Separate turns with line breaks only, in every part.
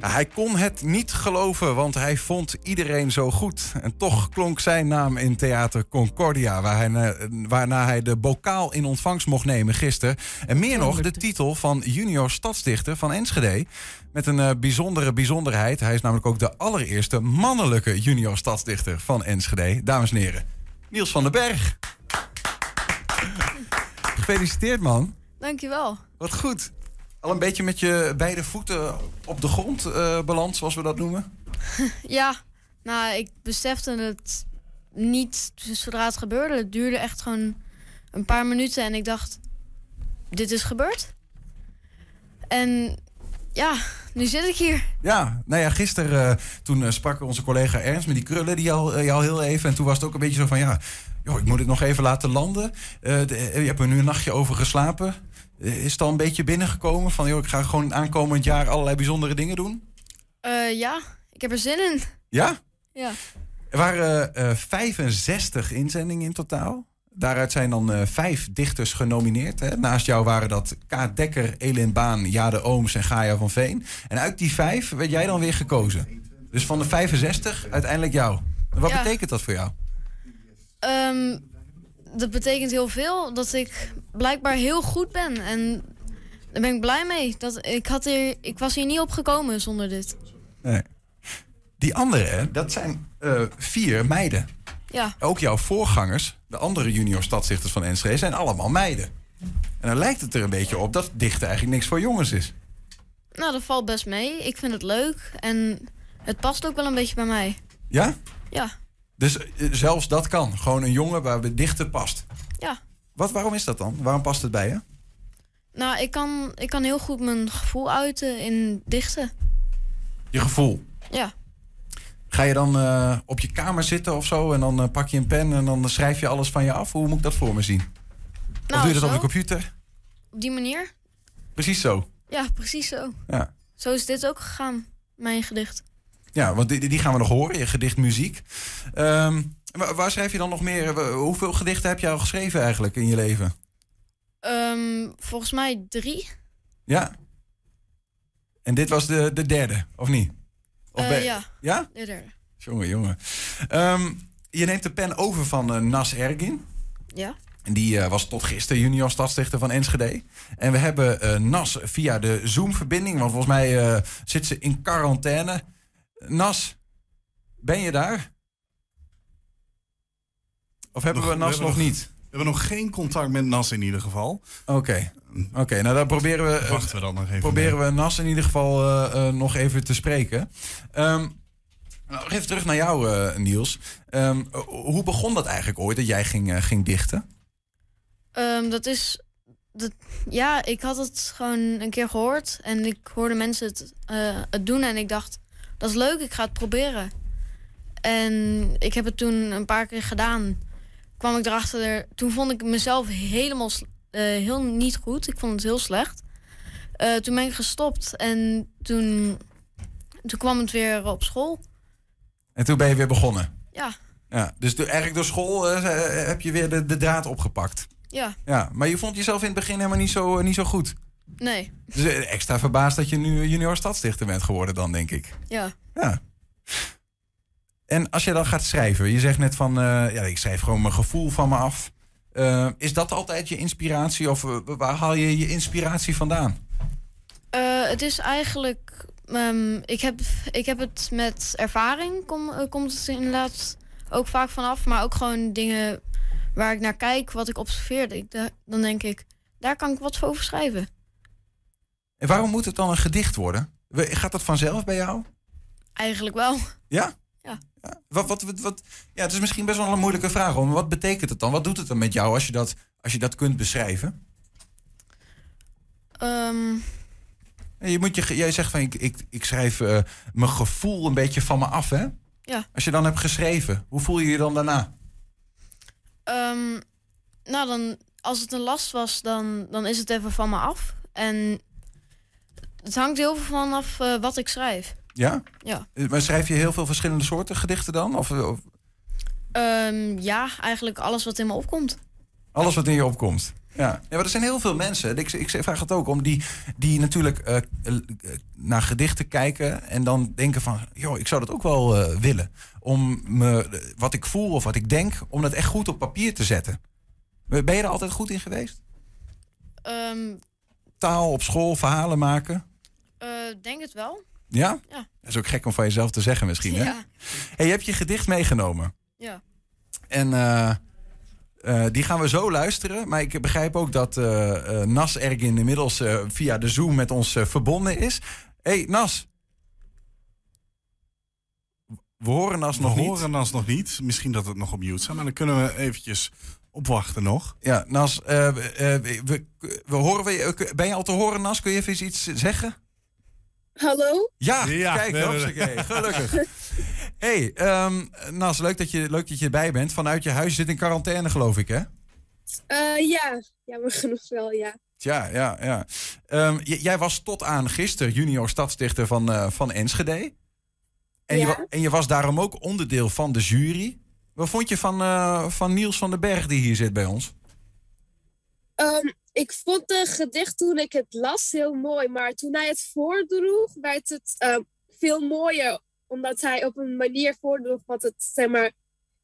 Hij kon het niet geloven, want hij vond iedereen zo goed. En toch klonk zijn naam in Theater Concordia, waar hij, eh, waarna hij de bokaal in ontvangst mocht nemen gisteren. En meer nog, de titel van junior stadsdichter van Enschede. Met een uh, bijzondere bijzonderheid. Hij is namelijk ook de allereerste mannelijke junior stadsdichter van Enschede. Dames en heren, Niels van den Berg. Gefeliciteerd, man.
Dankjewel.
Wat goed. Al een beetje met je beide voeten op de grond uh, beland, zoals we dat noemen?
ja, nou, ik besefte het niet zodra het gebeurde. Het duurde echt gewoon een paar minuten en ik dacht, dit is gebeurd. En ja, nu zit ik hier.
Ja, nou ja, gisteren uh, toen uh, sprak onze collega Ernst met die krullen die jou, jou heel even. En toen was het ook een beetje zo van, ja, joh, ik moet het nog even laten landen. De, je hebt er nu een nachtje over geslapen. Eh, is het al een beetje binnengekomen van, joh, ik ga gewoon aankomend jaar allerlei bijzondere dingen doen?
Uh, ja, ik heb er zin in.
Ja?
Ja.
Er waren uh, 65 inzendingen in totaal. Daaruit zijn dan uh, vijf dichters genomineerd. Hè. Naast jou waren dat K. Dekker, Elin Baan, Jade Ooms en Gaia van Veen. En uit die vijf werd jij dan weer gekozen. Dus van de 65 uiteindelijk jou. Wat ja. betekent dat voor jou?
Um, dat betekent heel veel. Dat ik blijkbaar heel goed ben. En daar ben ik blij mee. Dat, ik, had hier, ik was hier niet op gekomen zonder dit.
Nee. Die andere, dat zijn uh, vier meiden.
Ja.
Ook jouw voorgangers, de andere junior stadsdichters van Enschede, zijn allemaal meiden. En dan lijkt het er een beetje op dat dichten eigenlijk niks voor jongens is.
Nou, dat valt best mee. Ik vind het leuk. En het past ook wel een beetje bij mij.
Ja?
Ja.
Dus uh, zelfs dat kan. Gewoon een jongen waar we dichten past.
Ja.
Wat, waarom is dat dan? Waarom past het bij je?
Nou, ik kan, ik kan heel goed mijn gevoel uiten in dichten.
Je gevoel?
Ja.
Ga je dan uh, op je kamer zitten of zo en dan uh, pak je een pen en dan schrijf je alles van je af? Hoe moet ik dat voor me zien?
Nou,
of doe je dat
zo.
op je computer?
Op die manier?
Precies zo.
Ja, precies zo.
Ja.
Zo is dit ook gegaan, mijn gedicht.
Ja, want die, die gaan we nog horen, je gedicht muziek. Um, waar schrijf je dan nog meer? Hoeveel gedichten heb je al geschreven eigenlijk in je leven?
Um, volgens mij drie.
Ja. En dit was de, de derde, of niet? Of
uh,
ben...
Ja,
ja?
de derde.
Jongen, jongen. Um, je neemt de pen over van uh, Nas Ergin.
Ja.
En die uh, was tot gisteren junior stadsdichter van Enschede. En we hebben Nas via de Zoom-verbinding, want volgens mij zit ze in quarantaine. Nas, ben je daar? Of hebben nog, we Nas we nog, nog niet?
We hebben nog geen contact met Nas in ieder geval.
Oké, okay. oké. Okay, nou dan proberen we.
Wachten we dan nog even.
Proberen mee. we Nas in ieder geval uh, uh, nog even te spreken. Um, nou, even terug naar jou, Niels. Um, hoe begon dat eigenlijk ooit dat jij ging, ging dichten?
Um, dat is. Dat, ja, ik had het gewoon een keer gehoord en ik hoorde mensen het, het doen en ik dacht, dat is leuk, ik ga het proberen. En ik heb het toen een paar keer gedaan. Kwam ik erachter, toen vond ik mezelf helemaal uh, heel niet goed. Ik vond het heel slecht. Uh, toen ben ik gestopt en toen, toen kwam het weer op school.
En toen ben je weer begonnen?
Ja.
ja dus de, eigenlijk door school uh, heb je weer de, de draad opgepakt?
Ja.
ja. Maar je vond jezelf in het begin helemaal niet zo, niet zo goed?
Nee.
Dus extra verbaasd dat je nu junior stadsdichter bent geworden dan, denk ik.
Ja.
Ja. En als je dan gaat schrijven, je zegt net van, uh, ja, ik schrijf gewoon mijn gevoel van me af. Uh, is dat altijd je inspiratie of uh, waar haal je je inspiratie vandaan?
het is eigenlijk, um, ik, heb, ik heb het met ervaring, kom, komt het inderdaad ook vaak vanaf. Maar ook gewoon dingen waar ik naar kijk, wat ik observeer. Dan denk ik, daar kan ik wat over schrijven.
En waarom moet het dan een gedicht worden? Gaat dat vanzelf bij jou?
Eigenlijk wel.
Ja?
Ja.
ja. Wat, wat, wat, wat, ja, het is misschien best wel een moeilijke vraag. Maar wat betekent het dan? Wat doet het dan met jou als je dat, als je dat kunt beschrijven?
Um...
Je moet je, jij zegt van ik, ik, ik schrijf uh, mijn gevoel een beetje van me af, hè?
Ja.
Als je dan hebt geschreven, hoe voel je je dan daarna?
Um, nou, dan, als het een last was, dan, dan is het even van me af. En het hangt heel veel vanaf uh, wat ik schrijf.
Ja?
Ja.
Maar schrijf je heel veel verschillende soorten gedichten dan? Of, of...
Um, ja, eigenlijk alles wat in me opkomt.
Alles wat in je opkomt? Ja, maar er zijn heel veel mensen. Ik, ik vraag het ook om die, die natuurlijk eh, eh, naar gedichten kijken en dan denken van, joh, ik zou dat ook wel eh, willen. Om me, wat ik voel of wat ik denk, om dat echt goed op papier te zetten. Ben je er altijd goed in geweest?
Ehm,
Taal op school, verhalen maken?
denk het wel.
Ja?
Ja.
Dat is ook gek om van jezelf te zeggen misschien, hè?
Ja.
Hey, je hebt je gedicht meegenomen.
Ja.
En uh, die gaan we zo luisteren. Maar ik begrijp ook dat uh, Nas Ergin inmiddels via de Zoom met ons verbonden is. hey, Nas. We horen Nas nog
we
niet.
We horen Nas nog niet. Misschien dat het nog op mute staat. Maar dan kunnen we eventjes opwachten nog.
Ja, Nas, we, we, we, horen we, ben je al te horen, Nas? Kun je even iets zeggen?
Hallo?
Ja, ja kijk, nee, nee. gelukkig. hey, um, Nas, leuk dat, je, leuk dat je erbij bent. Vanuit je huis zit in quarantaine, geloof ik, hè?
Uh, ja, jammer genoeg wel, ja.
Ja, ja, ja. Um, jij was tot aan gisteren junior stadsdichter van, uh, van Enschede. En,
ja.
je, en je was daarom ook onderdeel van de jury. Wat vond je van, uh, van Niels van den Berg, die hier zit bij ons?
Um, ik vond het gedicht toen ik het las heel mooi, maar toen hij het voordroeg, werd het uh, veel mooier. Omdat hij op een manier voordroeg wat het zeg maar,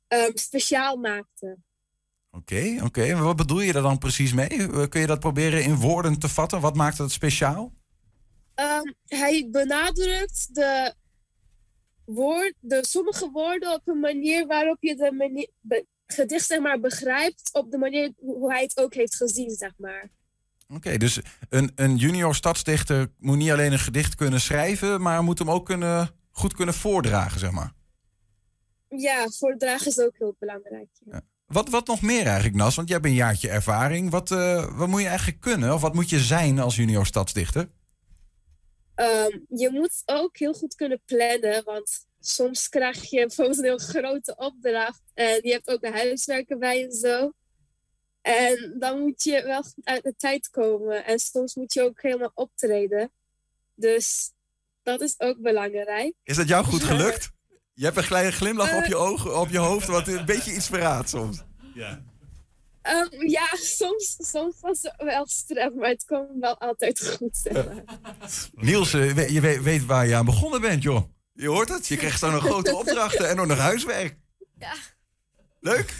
um, speciaal maakte.
Oké, okay, oké. Okay. Wat bedoel je daar dan precies mee? Kun je dat proberen in woorden te vatten? Wat maakt het speciaal?
Um, hij benadrukt de, woord, de sommige woorden op een manier waarop je de manier, gedicht zeg maar, begrijpt op de manier hoe hij het ook heeft gezien, zeg maar.
Oké, okay, dus een, een junior stadsdichter moet niet alleen een gedicht kunnen schrijven, maar moet hem ook kunnen, goed kunnen voordragen, zeg maar.
Ja, voordragen is ook heel belangrijk.
Ja. Wat, wat nog meer eigenlijk, Nas? Want jij hebt een jaartje ervaring. Wat, uh, wat moet je eigenlijk kunnen? Of wat moet je zijn als junior stadsdichter?
Um, je moet ook heel goed kunnen plannen, want soms krijg je bijvoorbeeld een heel grote opdracht en je hebt ook de huiswerken bij en zo. En dan moet je wel goed uit de tijd komen en soms moet je ook helemaal optreden. Dus dat is ook belangrijk.
Is dat jou goed gelukt? Je hebt een kleine glimlach uh, op, je ogen, op je hoofd, wat een beetje iets verraadt soms.
Ja.
Um, ja, soms, soms was het wel stress, maar het komt wel altijd goed. Zeg maar.
Niels, uh, je weet, weet waar je aan begonnen bent, joh. Je hoort het, je krijgt zo nog grote opdrachten en ook nog huiswerk.
Ja.
Leuk?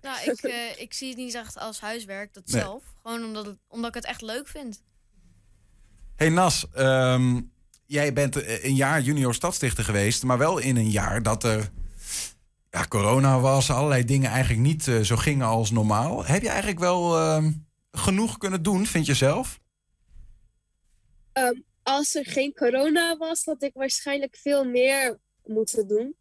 Nou, ik, uh, ik zie het niet echt als huiswerk, dat
Nee.
zelf. Gewoon omdat, het, omdat ik het echt leuk vind.
Hey Nas, ehm, jij bent eh, een jaar junior stadsdichter geweest, maar wel in een jaar dat er ja, corona was, allerlei dingen eigenlijk niet eh, zo gingen als normaal. Heb je eigenlijk wel ehm, genoeg kunnen doen, vind je zelf?
Um, als er geen corona was, had ik waarschijnlijk veel meer moeten doen.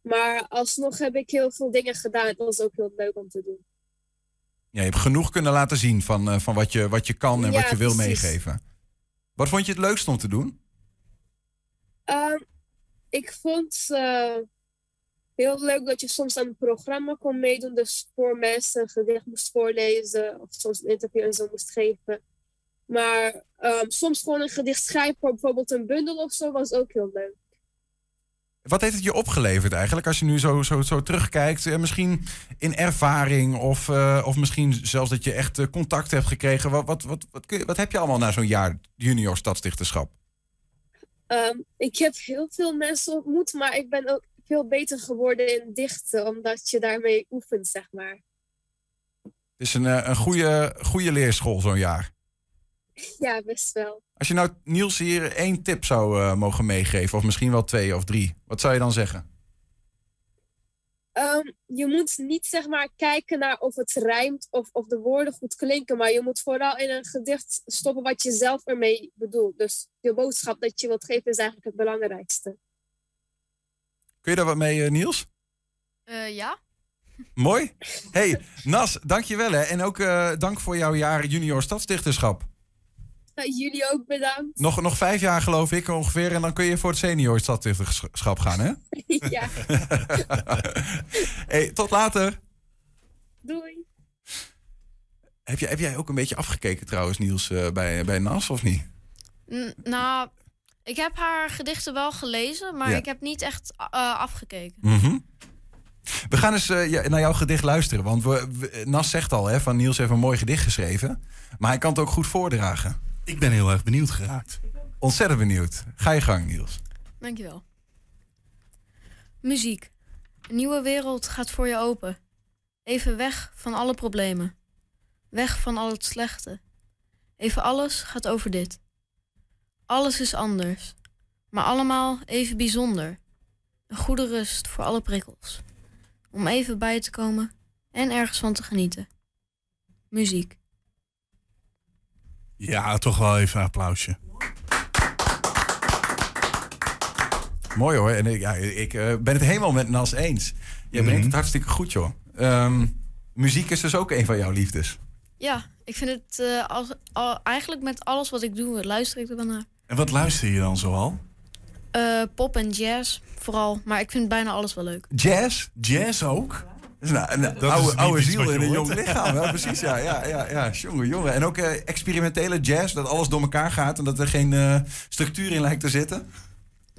Maar alsnog heb ik heel veel dingen gedaan. Het was ook heel leuk om te doen.
Ja, je hebt genoeg kunnen laten zien van, eh, van wat, je, wat je kan en
Ja,
wat je wil
precies.
meegeven. Wat vond je het leukst om te doen?
Um, ik vond uh, heel leuk dat je soms aan een programma kon meedoen. Dus voor mensen een gedicht moest voorlezen. Of soms een interview en zo moest geven. Maar um, soms gewoon een gedicht schrijven voor bijvoorbeeld een bundel of zo was ook heel leuk.
Wat heeft het je opgeleverd eigenlijk als je nu zo, zo, zo terugkijkt? Eh, misschien in ervaring of, eh, of misschien zelfs dat je echt eh, contact hebt gekregen. Wat, wat, wat, wat, kun je, wat heb je allemaal na zo'n jaar junior stadsdichterschap?
Um, ik heb heel veel mensen ontmoet, maar ik ben ook veel beter geworden in dichten, omdat je daarmee oefent, zeg maar.
Het is een, eh, een goede, goede leerschool zo'n jaar.
Ja, best wel.
Als je nou Niels hier één tip zou eh, mogen meegeven, of misschien wel twee of drie, wat zou je dan zeggen?
Um, je moet niet zeg maar kijken naar of het rijmt of, of de woorden goed klinken, maar je moet vooral in een gedicht stoppen wat je zelf ermee bedoelt. Dus de boodschap dat je wilt geven is eigenlijk het belangrijkste.
Kun je daar wat mee, eh, Niels?
Eh, ja?
Mooi. Hey, Nas, dankjewel hè. En ook eh, dank voor jouw jaar junior stadsdichterschap.
Nou, jullie ook bedankt.
Nog, nog vijf jaar geloof ik ongeveer. En dan kun je voor het senior stadsdichterschap gaan hè.
ja,
hey, tot later.
doei.
Heb, je, heb jij ook een beetje afgekeken trouwens Niels eh, bij, bij Nas of niet?
N- nou, ik heb haar gedichten wel gelezen, maar
Ja.
ik heb niet echt eh, afgekeken.
Mhm. We gaan eens eh, ja, naar jouw gedicht luisteren. Want we, we- Nas zegt al, hè, van Niels heeft een mooi gedicht geschreven. Maar hij kan het ook goed voordragen.
Ik ben heel erg benieuwd geraakt.
Ontzettend benieuwd. Ga je gang, Niels.
Dankjewel. Muziek. Een nieuwe wereld gaat voor je open. Even weg van alle problemen. Weg van al het slechte. Even alles gaat over dit. Alles is anders. Maar allemaal even bijzonder. Een goede rust voor alle prikkels. Om even bij te komen en ergens van te genieten. Muziek.
Ja, toch wel even een applausje.
Mooi hoor. En ik, ja, ik eh, ben het helemaal met Nas eens. Jij brengt
Mhm.
het hartstikke goed, joh. Ehm, muziek is dus ook een van jouw liefdes.
Ja, ik vind het eh, als, al, eigenlijk met alles wat ik doe, luister ik er wel naar.
En wat luister je dan zoal?
Eh, pop en jazz vooral, maar ik vind bijna alles wel leuk.
Jazz?
Jazz ook?
Dat een, een
is
oude, ziel in een jong lichaam. Ja, precies, ja. ja, ja, ja. Jongen, jongen. En ook eh, experimentele jazz, dat alles door elkaar gaat... en dat er geen eh, structuur in lijkt te zitten.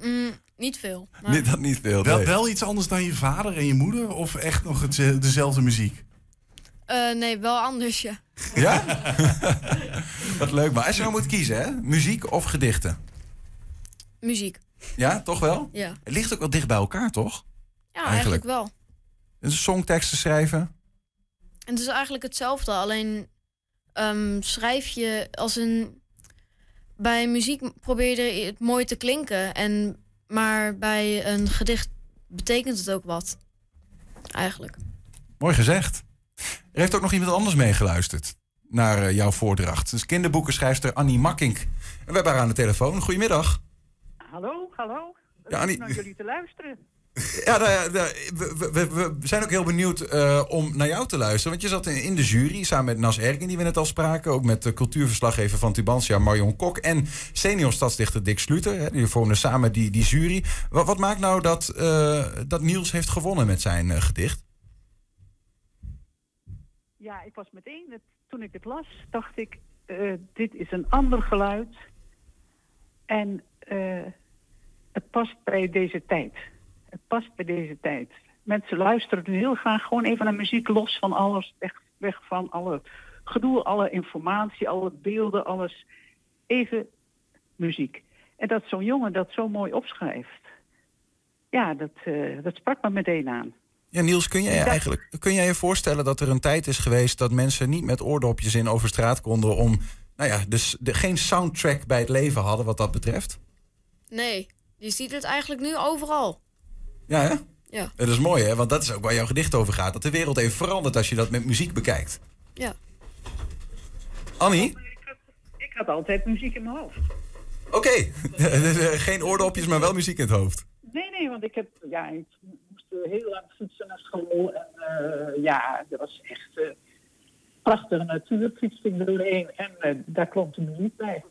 Mm, niet veel. Maar
Nee, dat niet veel.
Wel,
nee.
wel iets anders dan je vader en je moeder? Of echt nog het, dezelfde muziek?
Eh, nee, wel anders, ja.
Ja? Wat leuk. Maar als je nou moet kiezen, hè? Muziek of gedichten?
Muziek,
Ja, toch wel?
ja.
Het ligt ook wel dicht bij elkaar, toch?
Ja,
Eigenlijk.
eigenlijk, wel.
Een songteksten schrijven.
En het is eigenlijk hetzelfde, alleen ehm, schrijf je als een... Bij muziek probeer je het mooi te klinken, en, maar bij een gedicht betekent het ook wat. Eigenlijk.
Mooi gezegd. Er heeft ook nog iemand anders meegeluisterd naar eh, jouw voordracht. Dus kinderboekenschrijfster Annie Makkink. En we hebben haar aan de telefoon. Goedemiddag.
Hallo, hallo.
Ja, Annie-
naar jullie te luisteren.
Ja, nou ja, de- we, we, we- we zijn ook heel benieuwd eh, om naar jou te luisteren. Want je zat in, in de jury samen met Nas Erkin, die we net al spraken. Ook met de cultuurverslaggever van Tubantia, Marion Kok. En senior stadsdichter Dick Sluter. Hè, die vormden samen die, die jury. Wat, wat maakt nou dat, eh, dat Niels heeft gewonnen met zijn gedicht?
Ja, ik was meteen, toen ik het las, dacht ik, eh, dit is een ander geluid. En eh, het past bij deze tijd. Het past bij deze tijd. Mensen luisteren nu heel graag gewoon even naar muziek los van alles. Weg, weg van alle gedoe, alle informatie, alle beelden, alles. Even muziek. En dat zo'n jongen dat zo mooi opschrijft. Ja, dat, eh, dat sprak me meteen aan.
Ja, Niels, kun jij, eigenlijk, kun jij je voorstellen dat er een tijd is geweest dat mensen niet met oordopjes in over straat konden om, nou ja, dus de, geen soundtrack bij het leven hadden wat dat betreft?
Nee, je ziet het eigenlijk nu overal.
Ja, hè?
Ja.
Dat is mooi, hè? Want dat is ook waar jouw gedicht over gaat. Dat de wereld even verandert als je dat met muziek bekijkt.
Ja.
Annie?
Ik had, ik had altijd muziek in mijn hoofd.
Oké. Geen oordopjes, maar wel muziek in het hoofd.
Nee, nee, want ik heb, ja, ik heel lang fietsen naar school. En eh, ja, dat was echt eh, prachtige natuur. Fietste ik doorheen en eh, daar klonk de muziek bij.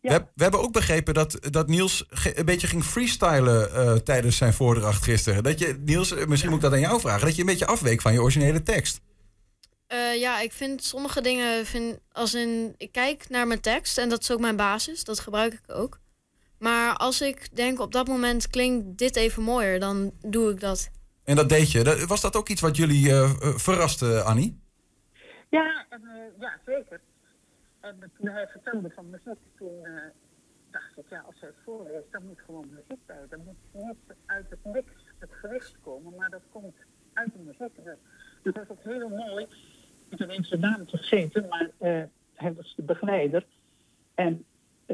We, heb- we hebben ook begrepen dat, dat Niels een beetje ging freestylen eh, tijdens zijn voordracht gisteren. Dat je, Niels, eh, misschien moet ik dat aan jou vragen, dat je een beetje afweek van je originele tekst.
Eh, ja, ik vind sommige dingen, vind, als in, ik kijk naar mijn tekst en dat is ook mijn basis, dat gebruik ik ook. Maar als ik denk op dat moment klinkt dit even mooier, dan doe ik dat.
En dat deed je. Dat- Was dat ook iets wat jullie eh, eh, verraste, Annie?
Ja, eh, ja zeker. En toen hij vertelde van muziek, toen eh, dacht ik, ja, als hij het voorleest, dan moet gewoon muziek bij. Dan moet niet uit het niks het gericht komen, maar dat komt uit de muziek. Dus dat is ook heel mooi. Ik heb zijn naam vergeten, maar eh, hij was de begeleider. En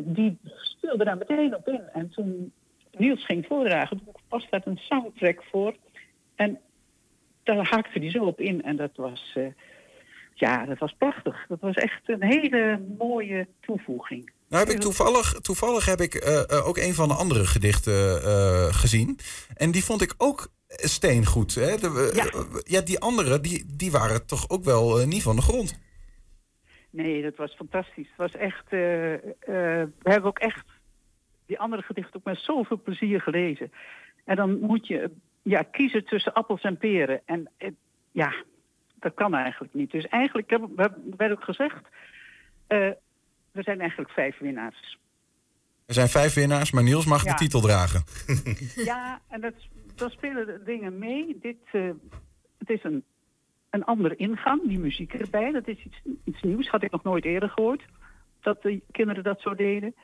die speelde daar meteen op in. En toen Niels ging voordragen, toen was daar een soundtrack voor. En daar haakte hij zo op in. En dat was... eh, ja, dat was prachtig. Dat was echt een hele mooie toevoeging.
Nou heb ik toevallig, toevallig heb ik eh, eh, ook een van de andere gedichten eh, gezien. En die vond ik ook steengoed. Hè? De,
Ja.
ja, die andere, die, die waren toch ook wel niet van de grond.
Nee, dat was fantastisch. Het was echt. eh, eh, we hebben ook echt die andere gedichten ook met zoveel plezier gelezen. En dan moet je ja, kiezen tussen appels en peren. En eh, ja, dat kan eigenlijk niet. Dus eigenlijk heb, werd ook gezegd. er zijn eigenlijk vijf winnaars.
Er zijn vijf winnaars, maar Niels mag
Ja.
de titel dragen.
Ja, en dat daar spelen dingen mee. Dit, het is een, een andere ingang, die muziek erbij. Dat is iets, iets nieuws, had ik nog nooit eerder gehoord. Dat de kinderen dat zo deden.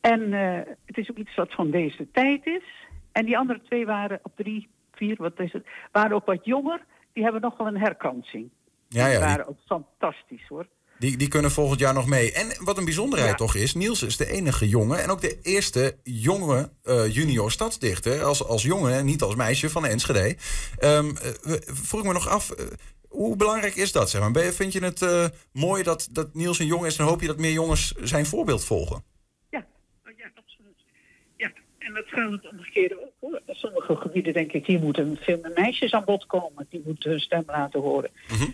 En eh, het is ook iets wat van deze tijd is. En die andere twee waren op drie, vier, wat is het, waren ook wat jonger. Die hebben nog wel een herkansing.
Ja, ja, die,
waren ook fantastisch hoor.
Die, die kunnen volgend jaar nog mee. En wat een bijzonderheid
Ja.
toch is, Niels is de enige jongen en ook de eerste jonge eh, junior stadsdichter. Als, als jongen en niet als meisje van Enschede. Ehm, eh, vroeg me nog af, eh, hoe belangrijk is dat? Zeg maar? Ben je, vind je het mooi dat, dat Niels een jongen is en hoop je dat meer jongens zijn voorbeeld volgen?
Ja, oh, ja, absoluut. Ja, en dat gaat het omgekeerde ook hoor. Sommige gebieden denk ik, hier moeten veel meer meisjes aan bod komen. Die moeten hun stem laten horen.
Mhm.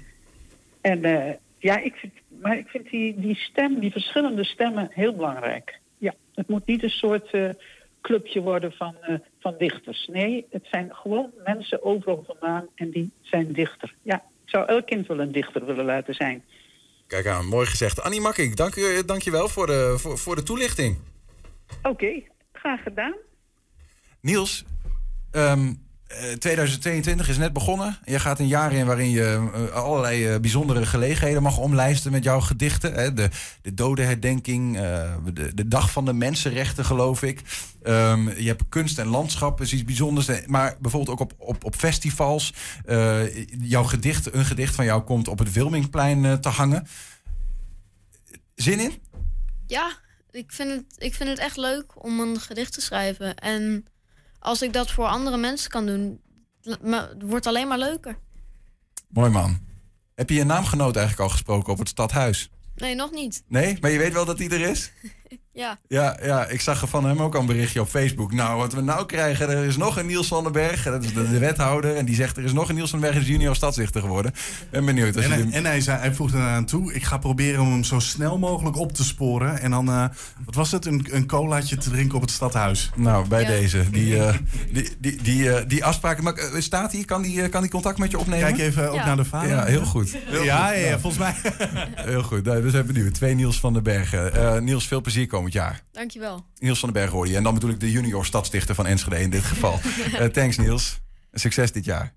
En ja, ik vind, maar ik vind die, die stem, die verschillende stemmen heel belangrijk. Ja, het moet niet een soort eh, clubje worden van, eh, van dichters. Nee, het zijn gewoon mensen overal vandaan en die zijn dichter. Ja, ik zou elk kind wel een dichter willen laten zijn.
Kijk aan, mooi gezegd. Annie Makkink, dank, je- dank je wel voor de, voor, voor de toelichting.
Oké, graag gedaan.
Niels, ehm, eh, 2022 is net begonnen. Je gaat een jaar in waarin je eh, allerlei eh, bijzondere gelegenheden mag omlijsten met jouw gedichten. De, de dodenherdenking, eh, de, de dag van de mensenrechten, geloof ik. Ehm, je hebt kunst en landschap, is iets bijzonders. Eh, Maar bijvoorbeeld ook op, op, op festivals. Eh, jouw gedicht, een gedicht van jou komt op het Wilmingplein eh, te hangen. Zin in?
Ja, ik vind, het, ik vind het echt leuk om een gedicht te schrijven. En als ik dat voor andere mensen kan doen, het wordt alleen maar leuker.
Mooi man. Heb je je naamgenoot eigenlijk al gesproken op het stadhuis?
Nee, nog niet.
Nee, maar je weet wel dat hij er is?
Ja,
Ja, ja, ik zag er van hem ook al een berichtje op Facebook. Nou, wat we nou krijgen, er is nog een Niels van den Berg. Dat is de, de wethouder. En die zegt, er is nog een Niels van den Berg, is junior stadsdichter geworden. Ben benieuwd. Als
En,
je
hij, en hij, zei, hij voegde eraan toe: ik ga proberen om hem zo snel mogelijk op te sporen. En dan, eh, wat was het? Een, een colaatje te drinken op het stadhuis.
nou, bij
Ja.
deze. Die, eh, die, die, die, eh, die afspraak. Maar, staat hij? Kan die, kan die contact met je opnemen?
Kijk even ook
Ja.
naar de vader.
ja, heel goed. Heel
ja,
goed.
ja, ja, volgens mij.
Heel goed. Nou, we zijn benieuwd. Twee Niels van den Bergen. Eh, Niels, veel plezier komend jaar.
dankjewel.
Niels van den Berg hoor je. En dan bedoel ik de junior stadsdichter van Enschede in dit geval. Eh, thanks Niels. Succes dit jaar.